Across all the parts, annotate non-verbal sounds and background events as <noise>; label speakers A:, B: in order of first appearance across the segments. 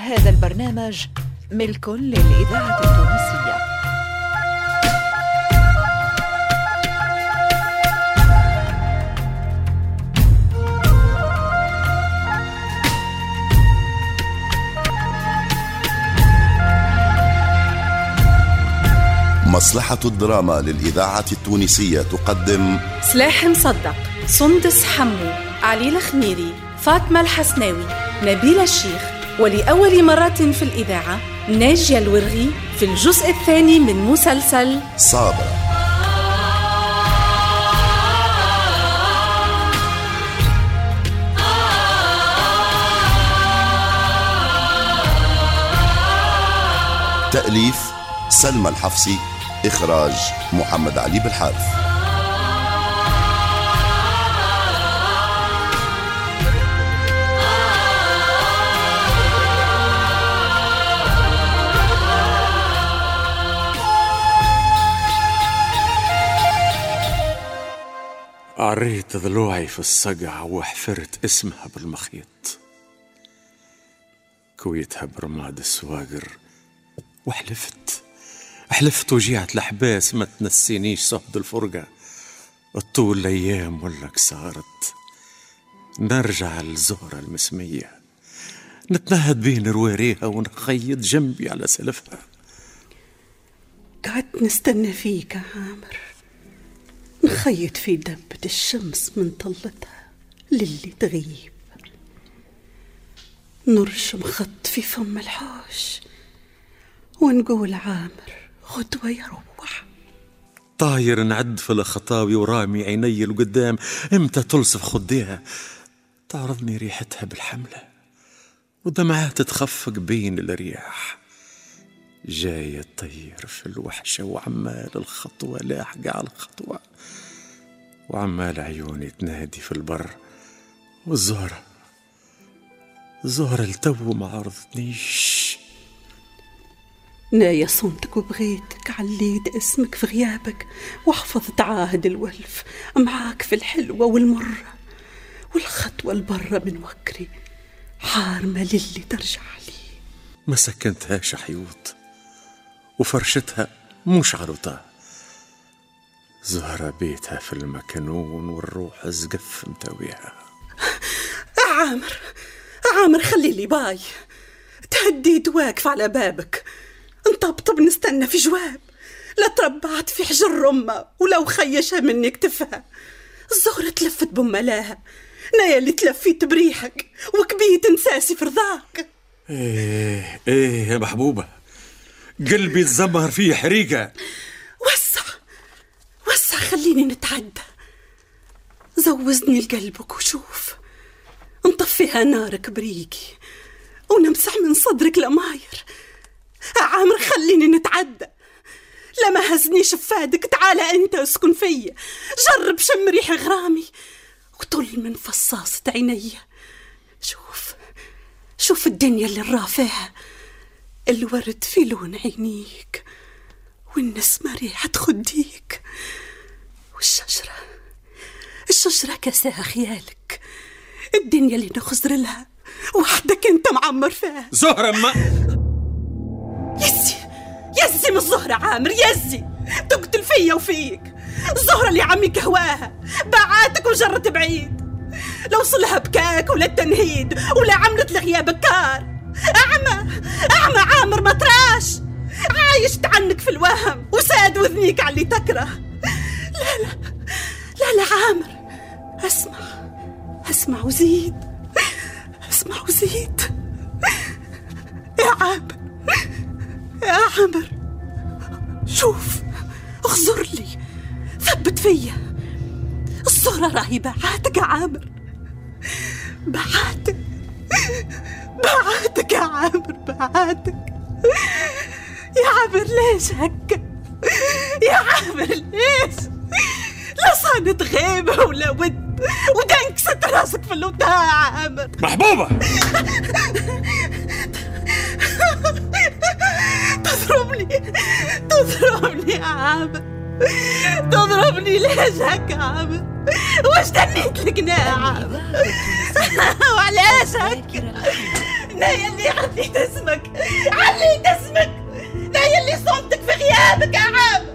A: هذا البرنامج ملك للإذاعة التونسية.
B: مصلحة الدراما للإذاعة التونسية تقدم
C: سلاح مصدق سندس حمو علي الخميري فاطمة الحسناوي نبيل الشيخ. ولأول مرة في الإذاعة ناجية الورغي في الجزء الثاني من مسلسل
B: صابرة. تأليف سلمى الحفصي إخراج محمد علي بالحارث
D: عريت ضلوعي في الصقع وحفرت اسمها بالمخيط كويتها برماد السواقر وحلفت. حلفت وجيعت الأحباس ما تنسينيش صهد الفرقة. الطول الأيام ولك صارت نرجع للزهرة المسمية. نتنهد بين رواريها ونخيط جنبي على سلفها.
E: قعدت نستنى فيك يا عامر. نخيط في دبة الشمس من طلتها للي تغيب. نرشم خط في فم الحوش ونقول عامر غدوة يروح.
D: طاير نعد في الخطاوي ورامي عيني القدام إمتى تلصف خديها؟ تعرضني ريحتها بالحملة ودمعات تخفق بين الرياح جاية تطير في الوحشة وعمال الخطوة لاحقة على الخطوة. وعمال عيوني تنادي في البر. والزهرة الزهرة التو ما عرضتنيش.
E: نايا صنتك وبغيتك عليت اسمك في غيابك. وحفظت عهد الولف معاك في الحلوة والمرة. والخطوة البرة من وكري حارمة للي ترجع لي.
D: ما سكنتهاش حيوط. وفرشتها مش عروطة زهرة بيتها في المكنون والروح زقف متويها <laughs>
E: عامر عامر خلي لي باي. تهديت واقف على بابك. نطبطب نستنى في جواب. لا تربعت في حجر أمة ولو خيشها مني كتفها الزهرة تلفت بملاها. نايا اللي تلفيت بريحك وكبيت نساسي في رضاك.
D: إيه إيه يا محبوبة. قلبي تزمر فيه حريقة.
E: وسع وسع خليني نتعدى زوزني لقلبك وشوف. نطفيها نارك بريقي ونمسح من صدرك لماير عامر خليني نتعدى لا هزني شفادك تعال أنت اسكن فيا جرب شم ريح غرامي وطل من فصاصة عيني. شوف شوف الدنيا اللي الرافعها الورد في لون عينيك والنسمة ريحة خديك والشجرة الشجرة كساها خيالك. الدنيا اللي نخزر لها وحدك انت معمر فيها.
D: زهرة ما
E: يزي يزي من الزهرة عامر يزي. تقتل فيا وفيك. الزهرة اللي عمك هواها باعاتك وجرت بعيد. لو صلها بكاك ولا التنهيد ولا عملت لغيابك كار أعمى أعمى عامر ما تراش عايشت عنك في الوهم وساد وذنيك على اللي تكره. لا لا لا لا عامر اسمع اسمع وزيد اسمع وزيد. يا عامر يا عامر شوف اخزر لي ثبت فيا. الصورة راهي بعاتك يا عامر بعاتك. بعاتك يا عامر بعاتك يا عامر ليش هكا؟ يا عامر ليش؟ لا صانت غيبة ولا ود. ودنكست راسك في الوتاع يا عامر.
D: محبوبة.
E: تضربني تضربني يا عامر. تضربني ليش هكا يا عامر؟ واش دنيت لك يا عامر؟ <laughs> وعلاش هكا؟ نايا اللي عليت اسمك عليت اسمك نايا اللي صمتك في غيابك يا عامر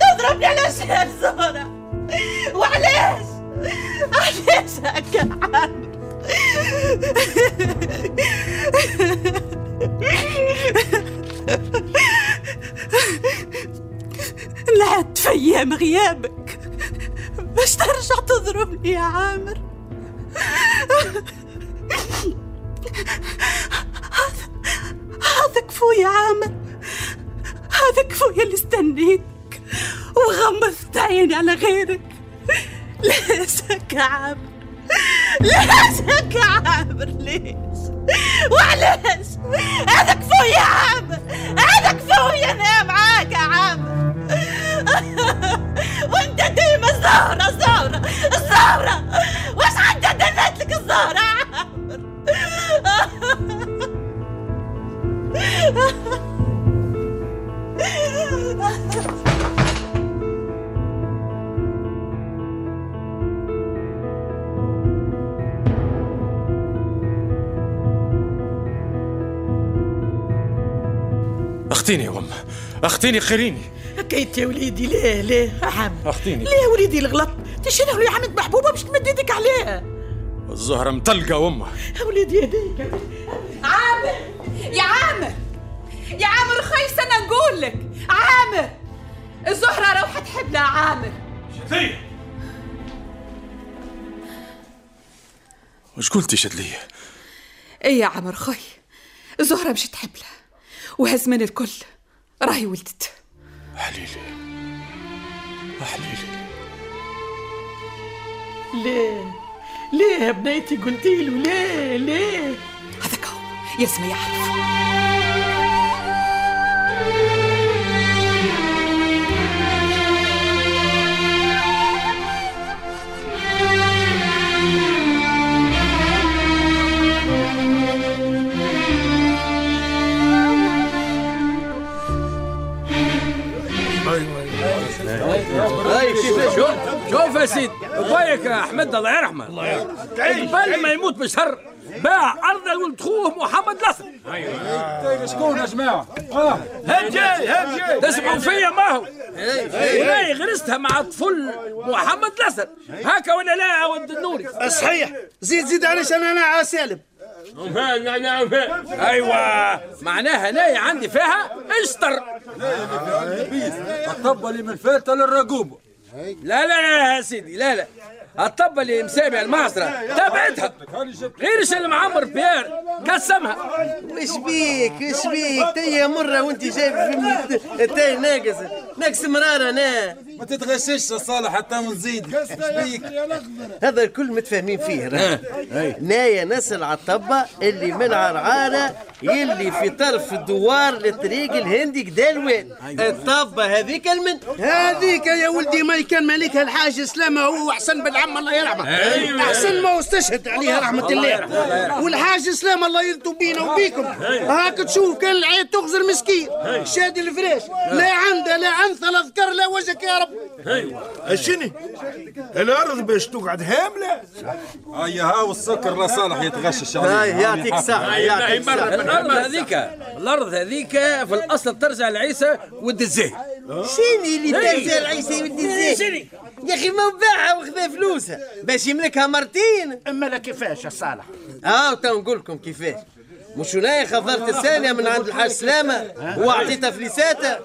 E: تضربني على شهر زهرة. وعلاش؟ علاش هكا يا عامر لعبت في أيام غيابك. باش ترجع تضربني يا عامر. هذا هذا كفو يا عامر هذا كفو اللي استنيتك. وغمضت عيني على غيرك. ليش يا عامر ليش يا عامر ليش؟ وعلاش هذا كفو يا عامر هذا كفو يا أنا معاك يا عامر
D: أختيني خيريني.
E: كيت يا وليدي ليه ليه؟ يا عم
D: أختيني.
E: ليه يا وليدي الغلط؟ تشيلها يا عمد محبوبة؟ باش تمد يدك عليها
D: الزهرة مطلقة وامه
E: يا وليدي يديك
F: عامر يا عامر. يا عامر خايف أنا نقول لك. عامر. الزهرة روحت حبلة يا عامر.
D: وش قلتي شدلية
F: إيه يا عمر خوي. الزهرة مشت حبلة وهز من الكل. راهي ولدت.
D: حليلي حليلي
E: ليه؟ ليه يا بنيتي قلتي له ليه؟ ليه؟
F: هذاك هو. يلزم يعرف
G: شوف شوف يا سيدي بايك يا احمد الله يرحمه الله يرحمه قبل ما يموت بشهر باع ارض ولد خوه محمد نصر
H: شكون يا جماعة؟
G: هاد جاي تسمعوا فيا ما هو ولاي غرستها مع طفل محمد نصر هكا ولا لا يا ولد النوري
H: صحيح زيد زيد عليش أنا أنا سالم
G: أيوه معناها ناي عندي فيها اشطر
H: الطب اللي من فاتة للرقوبة
G: لا لا لا يا سيدي لا لا. الطبة اللي مسابع المعصرة. تبعتها غير اللي معمر بيير قسمها
I: وش بيك؟ وش بيك؟ تيا مرة وانت جايب في التاي ناقص ناقص مرارة أنا
H: ما تتغشش يا صالح حتى بيك؟
I: هذا الكل متفاهمين فيه راه. نايا نسل على الطبة اللي من عرعارة يلي في طرف الدوار للطريق الهندي كدالوين الطبة هذيك المن
H: هذيك يا ولدي ما كان مالك الحاج سلامة هو أحسن بالعم الله يرحمه. أحسن ما هو استشهد عليه رحمة الله. والحاج سلامة الله يلطف بينا وبيكم. هاك تشوف كان العيد تغزر مسكين. شاد الفراش لا عنده لا عنثة لا ذكر لا وجهك يا رب.
J: شني الأرض باش تقعد هاملة؟
H: هيا ها والسكر لا صالح يتغشش
I: هاي يعطيك الصحة يعطيك
G: الأرض هذيك الأرض هذيك في الأصل ترجع لعيسى ود الزين
I: شيني اللي تنزل عيسى ولد الزين
G: شني
I: يا أخي ما باعها وخذا فلوسها. باش يملكها مرتين.
J: أما لا كيفاش يا صالح؟
I: آه تو نقول لكم كيفاش. مش هنايا خضرت الثانية من عند الحاج سلامة وأعطيتها فليساتها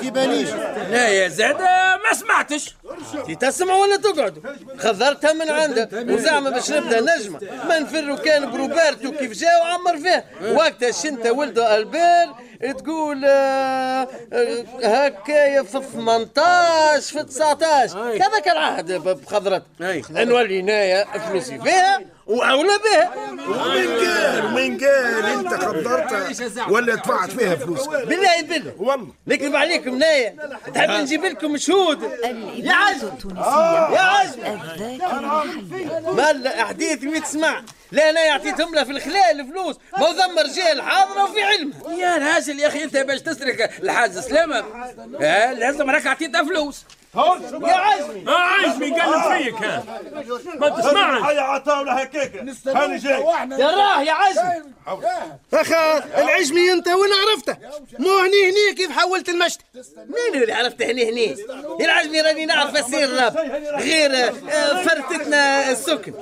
J: في باليش
G: لا يا زاد ما سمعتش.
I: تي تسمع ولا تقعد؟ خضرتها من عندك وزعما باش نبدأ نجمة. ما نفروا كان بروبرتو كيف جا وعمر فيه. وقتها شنت ولده ألبير تقول آه، آه، هكايا في 18 في 19 كذاك العهد بخضرت. نولي نايا فلوسي فيها واولى بها
J: ومن قال ومن قال أنت قدرتها ولا دفعت فيها فلوس
I: بالله بالله
J: والله.
I: نكذب عليكم نايا. تحب نجيب لكم شهود. يا
A: التونسية.
I: يا
A: الحية.
I: مالا احاديث وتسمع لا أنا اعطيتهم له في الخلال فلوس ما ثم رجال حاضره وفي علمها
G: يا راجل يا أخي أنت باش تسرق الحاج سلامة. لازم راك عطيتها فلوس.
I: يا عزمي.
G: آه عزمي قلب فيك. ها ما تسمعش
J: هيا عطاونا هكاك هاني جاي.
I: يا راه يا عزمي.
H: اخا العجمي أنت وين عرفته؟ مو هني هني كيف حولت المشت؟
I: مين اللي عرفته هني هني؟ يا العزمي راني نعرف أسير الراب غير آه، فرتتنا السكن.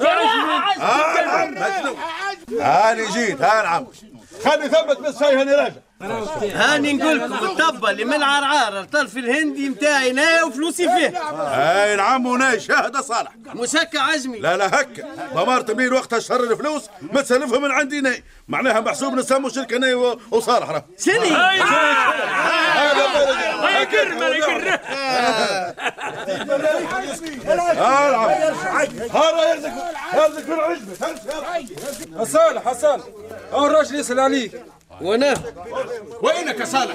I: يا يا عزمي.
J: هاني جيت ها نعم خلي ثبت بس هاني راجع.
I: هاني نقول لكم الطبة اللي من عرعار الطرف الهندي متاعي أنا وفلوسي فيه
J: اي نعم وناي شاهد صالح
I: مش هكا عزمي
J: لا لا هكا ضمرت بين وقتها شهر الفلوس ما تسلفها من عندي ناي معناها محسوب نسمو شركه ناي وصالح راه
I: شني
G: ما يقر ما
J: ها نعم ها يرزق يرزق في العجبه
D: صالح صالح الراجل يسأل عليك
I: وأنا؟
D: وينك يا صالح؟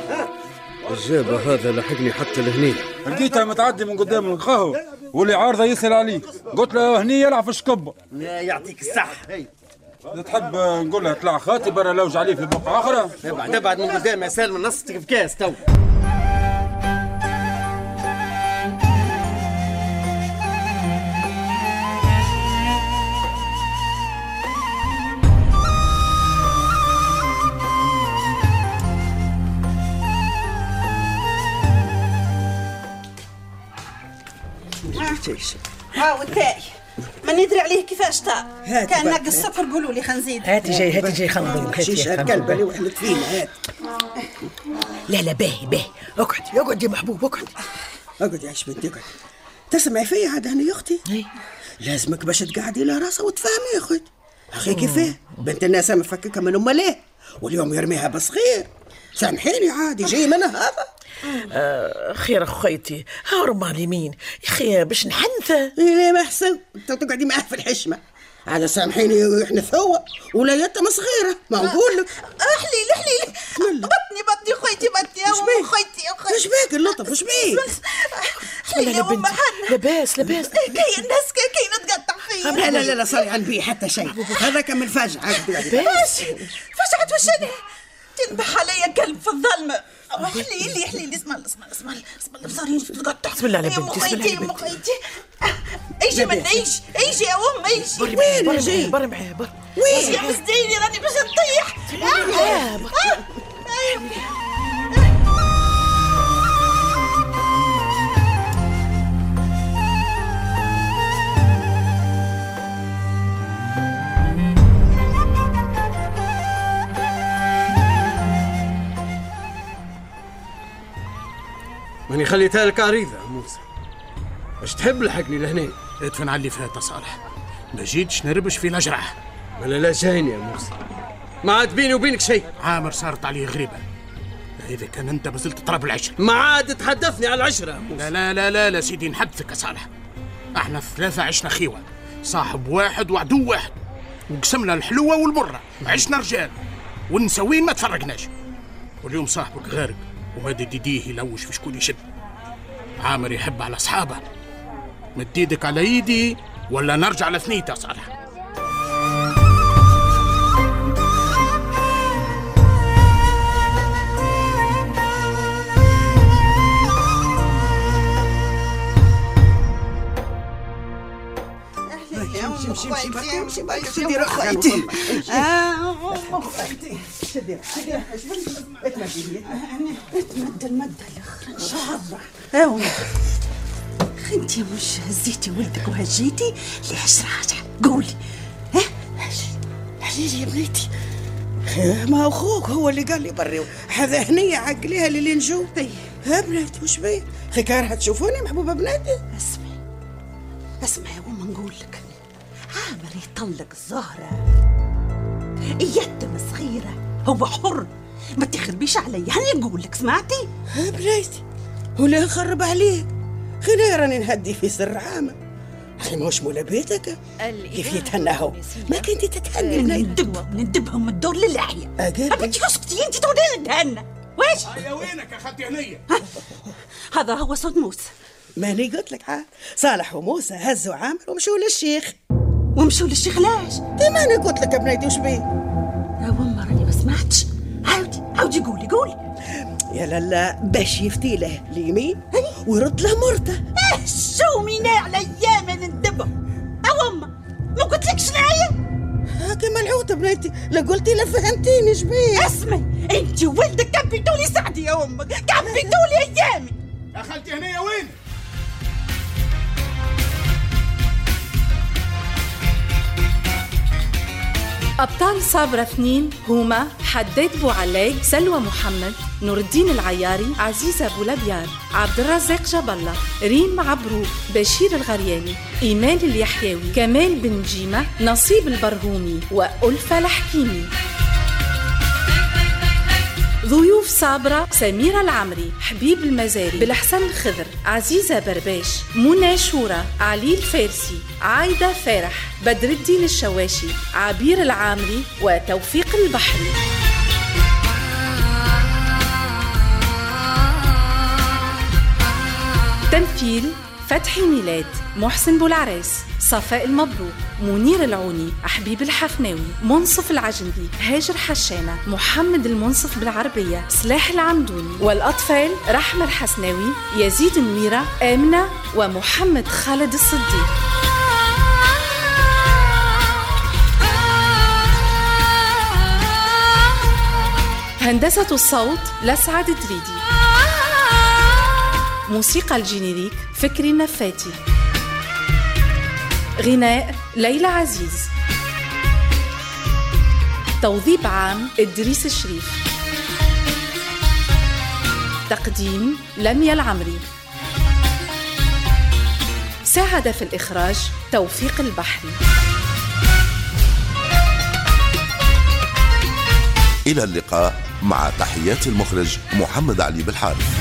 H: الجابة هذا لحقني حتى لهني.
D: لقيتها متعدي من قدام القهوة واللي عارضة يسأل عليك قلت له هني يلعب في الشكبة
I: يعطيك الصحة.
D: إذا تحب نقول لها طلع خاتي برا لوج عليه في بقعة أخرى
I: ابعد ابعد من قدام يا سالم نصتك في كاس تو.
E: ها والتاي ما ندري عليه كيفاش تا كان ناقص سكر قولوا لي خنزيد
A: هاتي جاي هاتي جاي خمرين
K: شيش الكلب اللي وحلت فينا هات
A: لا لا باهي باهي. اقعد اقعد يا محبوب اقعد.
K: اقعد يا عيش بنتي اقعد. تسمعي فيا عاد أنا يا أختي؟
A: إي.
K: لازمك باش تقعدي لها راسها وتفهمي يا أخوي. أخي كيفاه؟ بنت الناس مفككه من امها ليه واليوم يرميها بصغير سامحيني عادي جاي منها هذا؟
A: آه خير أخويتي ها رمان يمين؟ يا أخي باش نحنثه؟
K: ليه ما احسن أنت تقعدي معاه في الحشمة. هذا سامحيني إحنا هو ولا يتم صغيرة ما نقول لك.
E: احليلي احليلي بطني بطني خويتي بطني. يا
K: بيك؟
E: خويتي يا خويتي
K: إيش بيك اللطف؟ إيش بيك؟
E: احليلي يا أم حنا
A: لاباس لاباس.
E: كي الناس كي كي نتقطع فيا
K: لا لا لا لا صاري عن بيه حتى شيء. هذا كان من الفجعه
A: لاباس
E: فجعت تنبح عليا كلب في الظلمه احليلي احليلي اسمع اسمع اسمع اسمع بصاري تتقطع
A: بسم الله على بنتي،
E: مخيتي. مخيتي. ايجي من إيش ايجي يا ام ايجي
A: بري معايا بري معايا بري معايا بري
E: وين؟ يا مسديني راني باش نطيح.
I: ماني خليتها لك عريضة يا موسى. اش تحب لحقني لهنا
L: ادفن على اللي فات صالح ما جيتش نربش في الأجرح
I: ولا لا جايني يا موسى. ما عاد بيني وبينك شيء.
L: عامر صارت عليه غريبة. إذا كان أنت ما زلت تطرب العشرة
I: ما عاد تحدثني على العشرة يا موسى.
L: لا لا لا لا لا سيدي نحدثك يا صالح. إحنا ثلاثة عشنا خيوة. صاحب واحد وعدو واحد. وقسمنا الحلوة والمرة عشنا رجال. ونسوين ما تفرقناش. واليوم صاحبك غارق. ومادد يديه يلوش في شكون يشد عامر يحب على أصحابه. مد إيدك على إيدي ولا نرجع لثنيت يا صالح
K: امشي امشي امشي شدي رخيتي شدي شدي اتمدي
E: أتمدى المدى الآخر إن شاء الله. ايوا أنت مش هزيتي ولدك وهجيتي ليش راجع قولي ها
K: حليلي يا بنيتي ما أخوك هو اللي قال لي بري. هذا هنية عقليها اللي نشوف ها بنيتي وش بيه أخي كارهه تشوفوني محبوبة بنيتي
E: أسمعي. اسمعي يا ام نقول لك. عامر يطلق الزهرة. يتم صغيرة هو حر. ما تخربيش علي هاني نقول لك سمعتي؟
K: ها بنيتي ولا نخرب عليك خليني راني نهدي في سر عامة. أخي مش مولا بيتك؟ كيف يتهنى هو؟ ما كنتي تتهني بنيتي
E: ندبهم ندبهم الدور للحية
K: أقل
E: انت اسكتي أنت تودين نتهنى واش
L: يا وينك يا خالتي هنية؟
E: هذا هو صوت موسى.
K: ماني قلت لك عاد صالح وموسى هزوا عامر ومشوا للشيخ.
E: ومشوا للشيخ لاش
K: ماني قلت لك يا بنيتي وش بيه
E: سمعتش عاودي عاودي قولي قولي.
K: يا لالا باش يفتي له اليمين ويرد له مرته.
E: آه شو مينا على أيام ندبه أو امه ما قلت لكش نعيا
K: هاكا ملعوطة بنيتي لا قلتي لا فهمتيني شبيه.
E: اسمعي انت ولدك كبيتولي سعدي يا أمك كبيتولي أيامي.
J: يا خالتي هنا وين؟
C: أبطال صابرة اثنين هما حداد بوعلاق سلوى محمد نور الدين العياري عزيزة بولبيار عبد الرزاق الله ريم عبرو بشير الغرياني إيمان اليحيوي كمال بن جيمة نصيب البرهومي وألفة الحكيمي ضيوف صابرة سميرة العمري حبيب المزاري بالحسن الخضر عزيزة برباش منى شورى علي الفارسي عايدة فارح بدر الدين الشواشي عبير العامري وتوفيق البحري. تمثيل فتحي ميلاد محسن بولعريس. صفاء المبروك منير العوني حبيب الحفناوي منصف العجندي هاجر حشانة محمد المنصف بالعربية سلاح العمدوني. والأطفال رحمة الحسناوي يزيد النويرة آمنة ومحمد خالد الصديق. هندسة الصوت لسعد دريدي موسيقى الجينيريك فكري النفاتي. غناء ليلى عزيز. توظيف عام إدريس الشريف. تقديم لميا العمري. ساعد في الإخراج توفيق البحري.
B: إلى اللقاء مع تحيات المخرج محمد علي بالحارث.